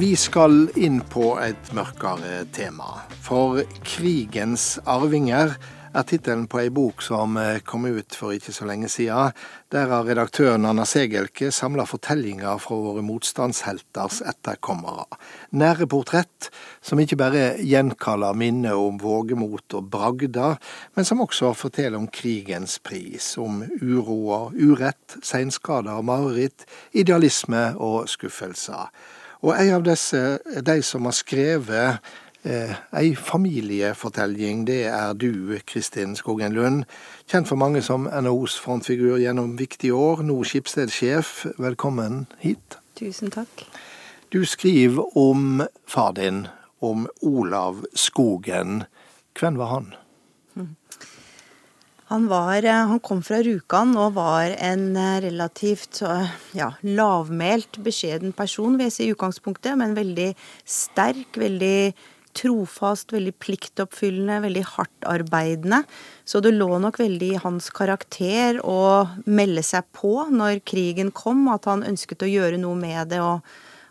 Vi skal inn på et mørkere tema. For 'Krigens arvinger' er tittelen på ei bok som eh, kom ut for ikke så lenge siden. Der har redaktøren Anna Segelke samla fortellinger fra våre motstandshelters etterkommere. Nære portrett som ikke bare gjenkaller minnet om vågemot og bragder, men som også forteller om krigens pris, om uroer, urett, seinskader og mareritt, idealisme og skuffelser. Og en av disse de som har skrevet Eh, ei familiefortelling, det er du, Kristin Skogen Lund. Kjent for mange som NHOs frontfigur gjennom viktige år, nå skipsstedsjef. Velkommen hit. Tusen takk. Du skriver om far din, om Olav Skogen. Hvem var han? Han, var, eh, han kom fra Rjukan og var en eh, relativt ja, lavmælt, beskjeden person, vil jeg si i utgangspunktet, men veldig sterk, veldig trofast, veldig pliktoppfyllende, veldig hardtarbeidende. Så det lå nok veldig i hans karakter å melde seg på når krigen kom, at han ønsket å gjøre noe med det. og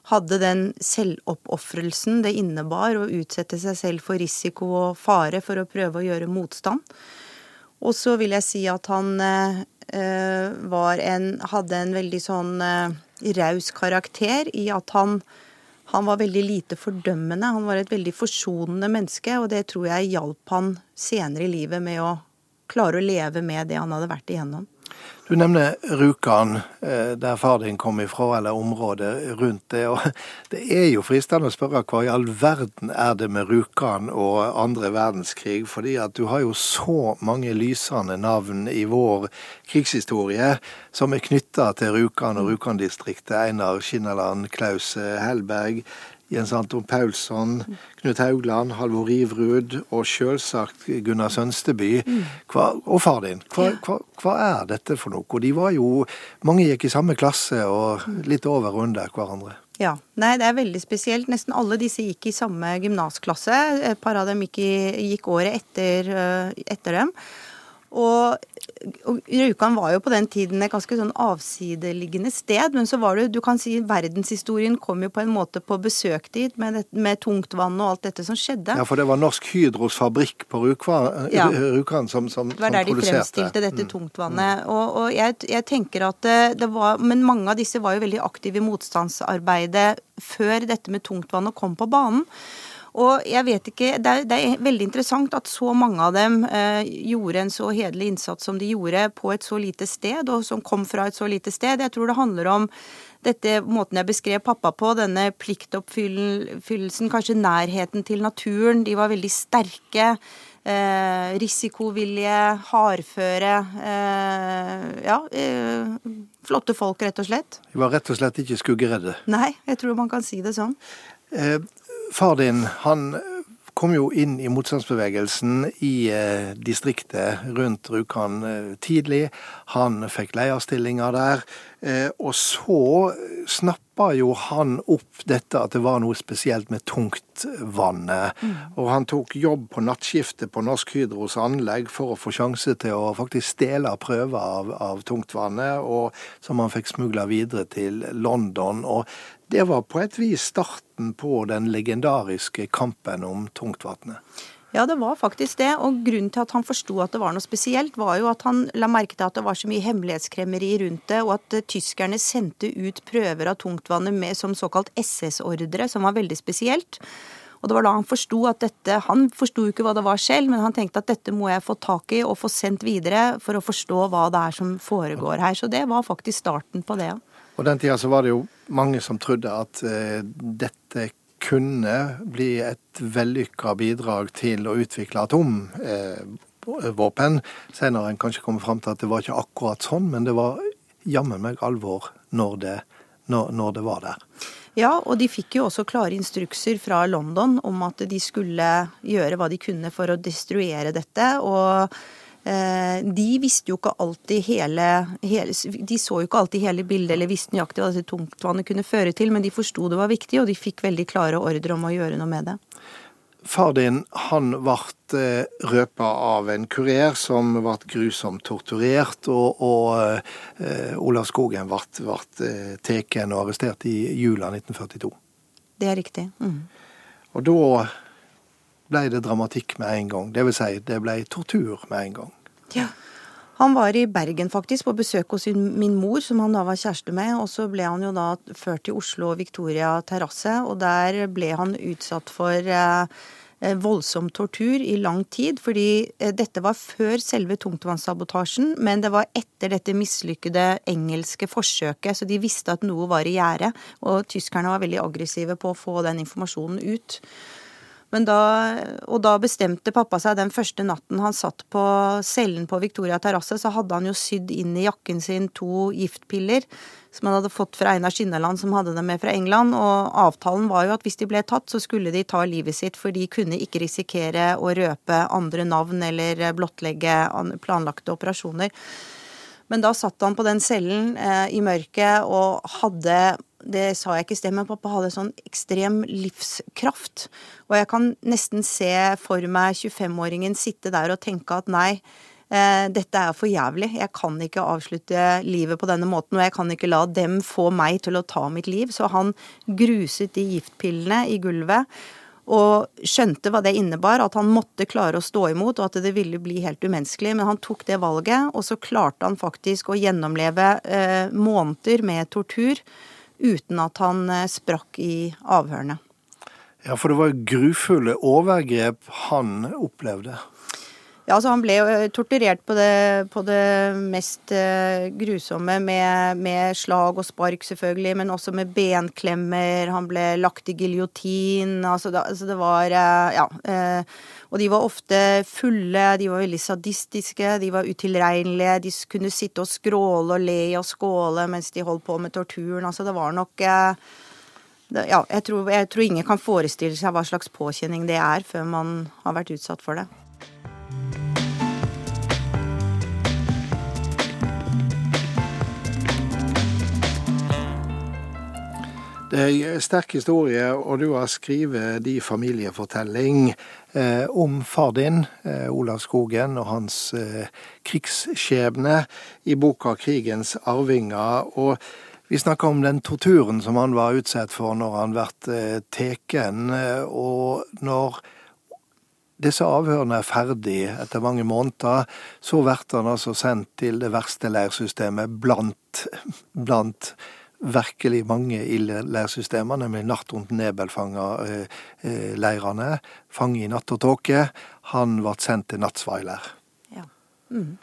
hadde den selvoppofrelsen det innebar å utsette seg selv for risiko og fare for å prøve å gjøre motstand. Og så vil jeg si at han eh, en, hadde en veldig sånn eh, raus karakter i at han han var veldig lite fordømmende. Han var et veldig forsonende menneske, og det tror jeg hjalp han senere i livet med å klare å leve med det han hadde vært igjennom. Du nevner Rjukan, eh, der far din kom ifra, eller området rundt det. og Det er jo fristende å spørre hva i all verden er det med Rjukan og andre verdenskrig? Fordi at du har jo så mange lysende navn i vår krigshistorie som er knytta til Rjukan og Rjukan-distriktet. Einar Skinnaland, Klaus Hellberg, Jens Anton Paulsson, Knut Haugland, Halvor Rivrud og selvsagt Gunnar Sønsteby. Hva, og far din. Hva, hva, hva, er dette for noe? De var jo Mange gikk i samme klasse og litt over og under hverandre. Ja. Nei, det er veldig spesielt. Nesten alle disse gikk i samme gymnasklasse. Et par av dem gikk, i, gikk året etter, eh, etter dem. Og, og Rjukan var jo på den tiden et ganske sånn avsideliggende sted, men så var det du kan si verdenshistorien kom jo på en måte på besøk dit med, det, med tungtvann og alt dette som skjedde. Ja, for det var Norsk Hydros fabrikk på Rjukan ja. som, som, Det var der de fremstilte dette mm. tungtvannet. Mm. Og, og jeg, jeg, tenker at det, det, var Men mange av disse var jo veldig aktive i motstandsarbeidet før dette med tungtvannet kom på banen. Og jeg vet ikke Det er, det er veldig interessant at så mange av dem eh, gjorde en så hederlig innsats som de gjorde på et så lite sted, og som kom fra et så lite sted. Jeg tror det handler om dette måten jeg beskrev pappa på, denne pliktoppfyllelsen, kanskje nærheten til naturen. De var veldig sterke. Eh, risikovilje, hardføre. Eh, ja, eh, flotte folk, rett og slett. De var rett og slett ikke skuggeredde? Nei, jeg tror man kan si det sånn. Far din, han kom jo inn i motstandsbevegelsen i eh, distriktet rundt Rjukan eh, tidlig. Han fikk leierstillinger der. Eh, og så snappa jo han opp dette at det var noe spesielt med tungtvannet. Mm. Og han tok jobb på nattskiftet på Norsk Hydros anlegg for å få sjanse til å faktisk stjele prøver av, av tungtvannet, og som han fikk smugla videre til London. Og det var på et vis starten på den legendariske kampen om tungtvannet. Ja, det var faktisk det. Og grunnen til at han forsto at det var noe spesielt, var jo at han la merke til at det var så mye hemmelighetskremmeri rundt det, og at uh, tyskerne sendte ut prøver av tungtvannet med, som såkalt SS-ordre, som var veldig spesielt. Og det var da han forsto at dette Han forsto ikke hva det var selv, men han tenkte at dette må jeg få tak i og få sendt videre for å forstå hva det er som foregår her. Så det var faktisk starten på det. Og den tida så var det jo mange som trodde at eh, dette kunne bli et vellykka bidrag til å utvikle atomvåpen. Senere en kanskje kommer fram til at det var ikke akkurat sånn, men det var jammen meg alvor når det, når, når det var der. Ja, og de fikk jo også klare instrukser fra London om at de skulle gjøre hva de kunne for å destruere dette. og de visste jo ikke alltid hele, hele, De så jo ikke alltid hele bildet eller visste nøyaktig hva dette tungtvannet kunne føre til, men de forsto det var viktig, og de fikk veldig klare ordre om å gjøre noe med det. Far din han ble eh, røpa av en kurer som ble grusomt torturert, og, og uh, Olav Skogen ble, ble tatt og arrestert i jula 1942. det er riktig. Mm. Og da ble det dramatikk med en gang. Det vil si, det ble tortur med en gang. Ja. Han var i Bergen faktisk på besøk hos min mor, som han da var kjæreste med. Og så ble han jo da ført til Oslo Victoria terrasse, og der ble han utsatt for eh, eh, voldsom tortur i lang tid. Fordi eh, dette var før selve tungtvannssabotasjen, men det var etter dette mislykkede engelske forsøket. Så de visste at noe var i gjære, og tyskerne var veldig aggressive på å få den informasjonen ut. Da, og da bestemte pappa seg den første natten han satt på cellen på Victoria terrasse, så hadde han jo sydd inn i jakken sin to giftpiller som han hadde fått fra Einar Skinneland, som hadde dem med fra England. Og avtalen var jo at hvis de ble tatt, så skulle de ta livet sitt, for de kunne ikke risikere å røpe andre navn eller blottlegge planlagte operasjoner. Men da satt han på den cellen eh, i mørket og hadde det sa jeg ikke i sted, men pappa hadde sånn ekstrem livskraft. Og jeg kan nesten se for meg 25-åringen sitte der og tenke at nei, eh, dette er for jævlig. Jeg kan ikke avslutte livet på denne måten, og jeg kan ikke la dem få meg til å ta mitt liv. Så han gruset de giftpillene i gulvet. Og skjønte hva det innebar, at han måtte klare å stå imot, og at det ville bli helt umenneskelig. Men han tok det valget, og så klarte han faktisk å gjennomleve eh, måneder med tortur uten at han eh, sprakk i avhørene. Ja, for det var grufulle overgrep han opplevde. Ja, altså Han ble eh, torturert på det, på det mest uh, grusomme, med, med, slag og spark selvfølgelig, men også med benklemmer. Han ble lagt i giljotin. Altså, altså, det var uh, Ja. Og de var ofte fulle, de var veldig sadistiske, de var utilregnelige. De kunne sitte og skråle og le og skåle mens de holdt på med torturen. Altså, det var nok ja, jeg tror, jeg tror ingen kan forestille seg hva slags påkjenning det er før man har vært utsatt for det. Det er en sterk historie, og du har skrevet de familiefortelling eh, om far din, eh, Olav Skogen, og hans eh, krigsskjebne i boka 'Krigens arvinger'. Og vi snakker om den torturen som han var utsatt for når han ble teken, og når disse avhørene er ferdig etter mange måneder, så blir han altså sendt til det verste leirsystemet blant, blant virkelig mange ildleirsystemer, leirsystemer, nemlig natt rundt Nebel-leirene. Eh, eh, Fange i natt og tåke. Han ble sendt til Nattsveiler. Ja. Mm.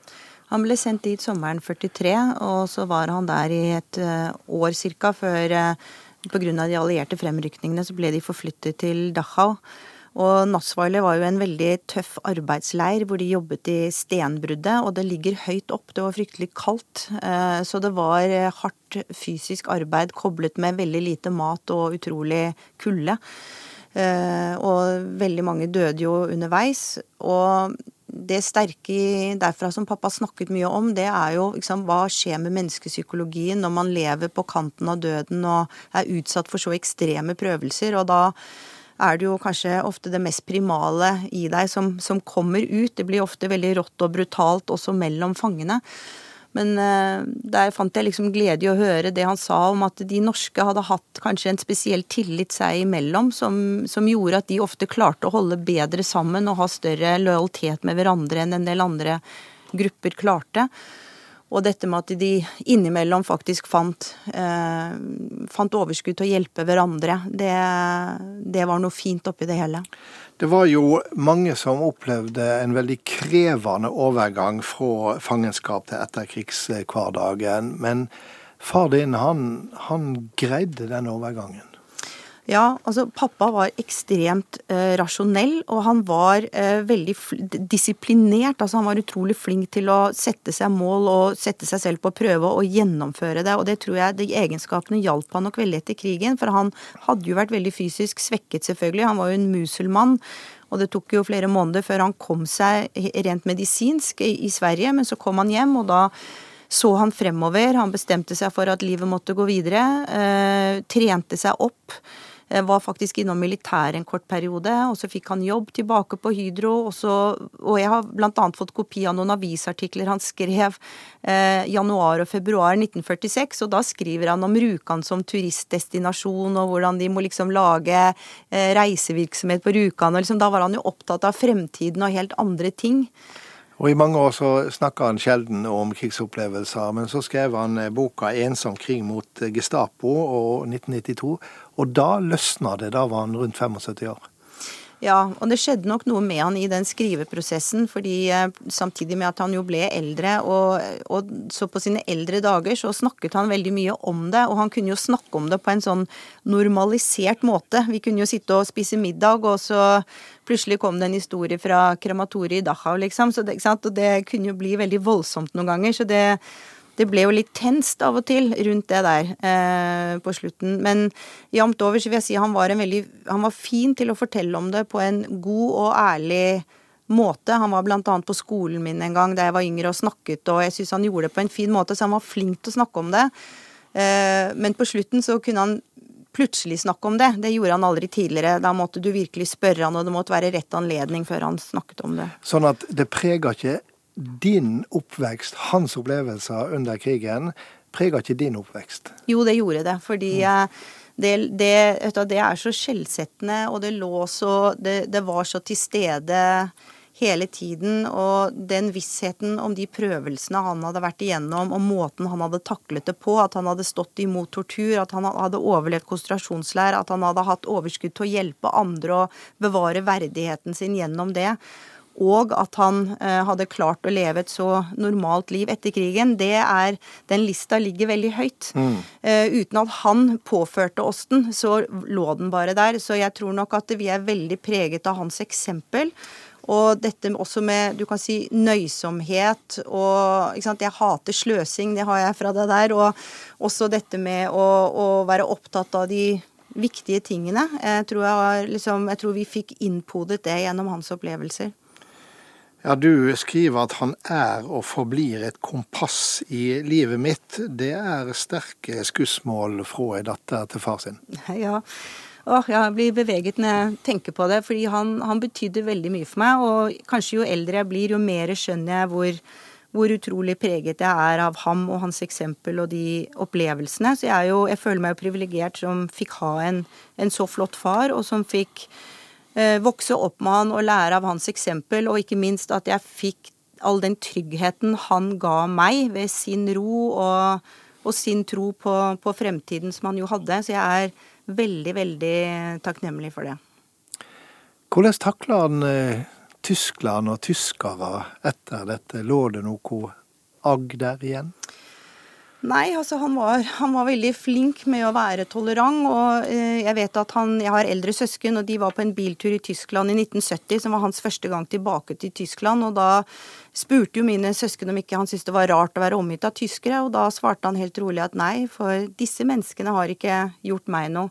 Han ble sendt dit sommeren 43, og så var han der i et uh, år cirka før Pga. de allierte fremrykningene så ble de forflyttet til Dachau. Og Natsweiler var jo en veldig tøff arbeidsleir hvor de jobbet i stenbruddet, og det ligger høyt opp. Det var fryktelig kaldt. Eh, så det var hardt fysisk arbeid koblet med veldig lite mat og utrolig kulde. Eh, og veldig mange døde jo underveis. Og det sterke derfra som pappa snakket mye om, det er jo liksom, hva skjer med menneskepsykologien når man lever på kanten av døden og er utsatt for så ekstreme prøvelser. Og da er det jo kanskje ofte det mest primale i deg som, som kommer ut. Det blir ofte veldig rått og brutalt også mellom fangene. Men uh, der fant jeg liksom glede i å høre det han sa om at de norske hadde hatt kanskje en spesiell tillit seg imellom, som, som, gjorde at de ofte klarte å holde bedre sammen og ha større lojalitet med hverandre enn en del andre grupper klarte. Og dette med at de innimellom faktisk fant, eh, fant overskudd til å hjelpe hverandre, det, det, var noe fint oppi det hele. Det var jo mange som opplevde en veldig krevende overgang fra fangenskap til etterkrigshverdagen. Men far din, han, han greide den overgangen. Ja, altså pappa var ekstremt eh, rasjonell, og han var eh, veldig disiplinert. Altså han var utrolig flink til å sette seg mål og sette seg selv på prøve og gjennomføre det. Og det tror jeg de egenskapene hjalp han nok veldig etter krigen, for han hadde jo vært veldig fysisk svekket, selvfølgelig. Han var jo en muselmann. Og det tok jo flere måneder før han kom seg rent medisinsk i, i Sverige, men så kom han hjem, og da så han fremover. Han bestemte seg for at livet måtte gå videre. Eh, trente seg opp var faktisk innom militæret en kort periode, og så fikk han jobb tilbake på Hydro. Og, så, og jeg har annet fått kopi av noen avisartikler han skrev eh, januar og februar 1946, og da skriver han om Rjukan som turistdestinasjon, og hvordan de må liksom lage eh, reisevirksomhet på Rjukan. og liksom, Da var han jo opptatt av fremtiden og helt andre ting. Og I mange år så snakka han sjelden om krigsopplevelser, men så skrev han eh, boka 'Ensom krig mot Gestapo' og 1992, og da løsna det. Da var han rundt 75 år. Ja, og det skjedde nok noe med han i den skriveprosessen, fordi eh, samtidig med at han jo ble eldre, og, og, så på sine eldre dager så snakket han veldig mye om det, og han kunne jo snakke om det på en sånn normalisert måte. Vi kunne jo sitte og spise middag, og så plutselig kom det en historie fra krematoriet i Dachau, liksom, så det, og det kunne jo bli veldig voldsomt noen ganger. så det det ble jo litt tenst av og til rundt det der eh, på slutten. Men jevnt over så vil jeg si han var veldig Han var fin til å fortelle om det på en god og ærlig måte. Han var annet på skolen min en gang da jeg var yngre og snakket, og jeg syns han gjorde det på en fin måte, så han var flink til å snakke om det. Eh, men på slutten så kunne han plutselig snakke om det. Det gjorde han aldri tidligere. Da måtte du virkelig spørre han, og det måtte være rett anledning før han snakket om det. Sånn at det preger ikke din oppvekst, hans opplevelser under krigen, preger ikke din oppvekst? Jo, det gjorde det. Fordi mm. det, det, det, er så skjellsettende, og det lå så det, det, var så til stede hele tiden. Og den vissheten om de prøvelsene han hadde vært igjennom, og måten han hadde taklet det på, at han hadde stått imot tortur, at han hadde overlevd konsentrasjonsleir, at han hadde hatt overskudd til å hjelpe andre og bevare verdigheten sin gjennom det og at han eh, hadde klart å leve et så normalt liv etter krigen, det er Den lista ligger veldig høyt. Mm. Uh, uten at han påførte oss den, så lå den bare der. Så jeg tror nok at vi er veldig preget av hans eksempel. Og dette også med du kan si, nøysomhet og ikke sant? Jeg hater sløsing, det har jeg fra det der. Og også dette med å, å være opptatt av de viktige tingene. Jeg tror, jeg, liksom, jeg tror vi fikk innpodet det gjennom hans opplevelser. Ja, Du skriver at han er og forblir et kompass i livet mitt. Det er sterke skussmål fra ei datter til far sin. Ja, Åh, jeg blir beveget når jeg tenker på det, fordi han, han betydde veldig mye for meg. Og kanskje jo eldre jeg blir, jo mer skjønner jeg hvor, hvor utrolig preget jeg er av ham og hans eksempel og de opplevelsene. Så jeg, jo, jeg føler meg jo privilegert som fikk ha en, en så flott far, og som fikk vokse opp med han og lære av hans eksempel, og ikke minst at jeg fikk all den tryggheten han ga meg ved sin ro og, og sin tro på, på, fremtiden som han jo hadde. Så jeg er veldig, veldig takknemlig for det. Hvordan takla han eh, Tyskland og tyskere etter dette? Lå det noe agg der igjen? Nei, altså han var, han var, veldig flink med å være tolerant. Og eh, jeg vet at han Jeg har eldre søsken, og de var på en biltur i Tyskland i 1970, som var hans første gang tilbake til Tyskland. Og da spurte jo mine søsken om ikke han syntes det var rart å være omgitt av tyskere, og da svarte han helt rolig at nei, for disse menneskene har ikke gjort meg noe.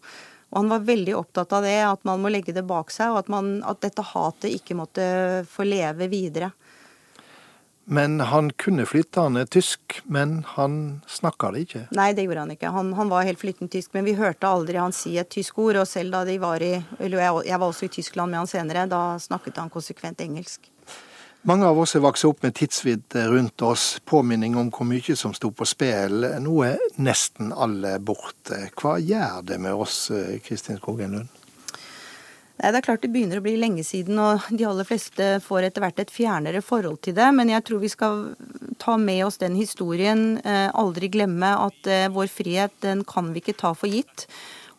Og han var veldig opptatt av det, at man må legge det bak seg, og at, man, at dette hatet ikke måtte få leve videre. Men han kunne flytende tysk, men han snakka det ikke? Nei, det gjorde han ikke. Han, han var helt flytende tysk, men vi hørte aldri han si et tysk ord. Og selv da de var i Eller jeg, jeg var også i Tyskland med han senere, da snakket han konsekvent engelsk. Mange av oss er vokst opp med tidsvidde rundt oss, påminning om hvor mye som sto på spill. Nå er nesten alle borte. Hva gjør det med oss, Kristin Skogen Lund? Nei, Det er klart det begynner å bli lenge siden, og de aller fleste får etter hvert et fjernere forhold til det. Men jeg tror vi skal ta med oss den historien. Eh, aldri glemme at eh, vår frihet, den kan vi ikke ta for gitt.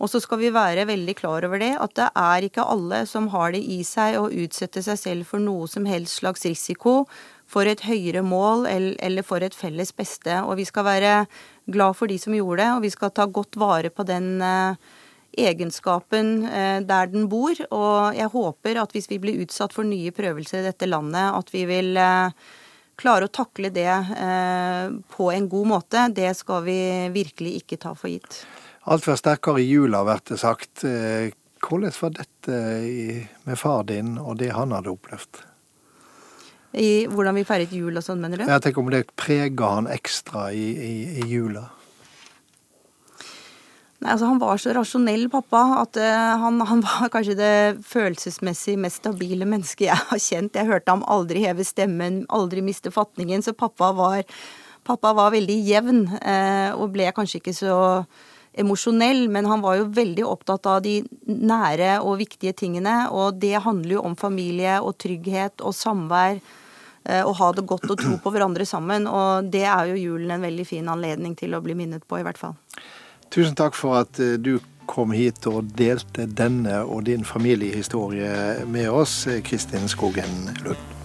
Og så skal vi være veldig klar over det, at det er ikke alle som har det i seg å utsette seg selv for noe som helst slags risiko for et høyere mål eller for et felles beste. Og vi skal være glad for de som gjorde det, og vi skal ta godt vare på den eh, egenskapen eh, der den bor. Og jeg håper at hvis vi blir utsatt for nye prøvelser i dette landet, at vi vil eh, klare å takle det eh, på en god måte. Det skal vi virkelig ikke ta for gitt. Alt var sterkere i jula, blir det sagt. Hvordan var dette med far din og det han hadde opplevd? I hvordan vi feiret jul og sånn, mener du? Jeg tenker om det prega han ekstra i, i, i jula. Nei, altså Han var så rasjonell pappa at uh, han, han, var kanskje det følelsesmessig mest stabile mennesket jeg har kjent. Jeg hørte ham aldri heve stemmen, aldri miste fatningen. Så pappa var, pappa var veldig jevn uh, og ble kanskje ikke så emosjonell, men han var jo veldig opptatt av de nære og viktige tingene. Og det handler jo om familie og trygghet og samvær. Uh, og ha det godt og tro på hverandre sammen. Og det er jo julen en veldig fin anledning til å bli minnet på, i hvert fall. Tusen takk for at eh, du kom hit og delte denne og din familiehistorie med oss, Kristin Skogen Lund.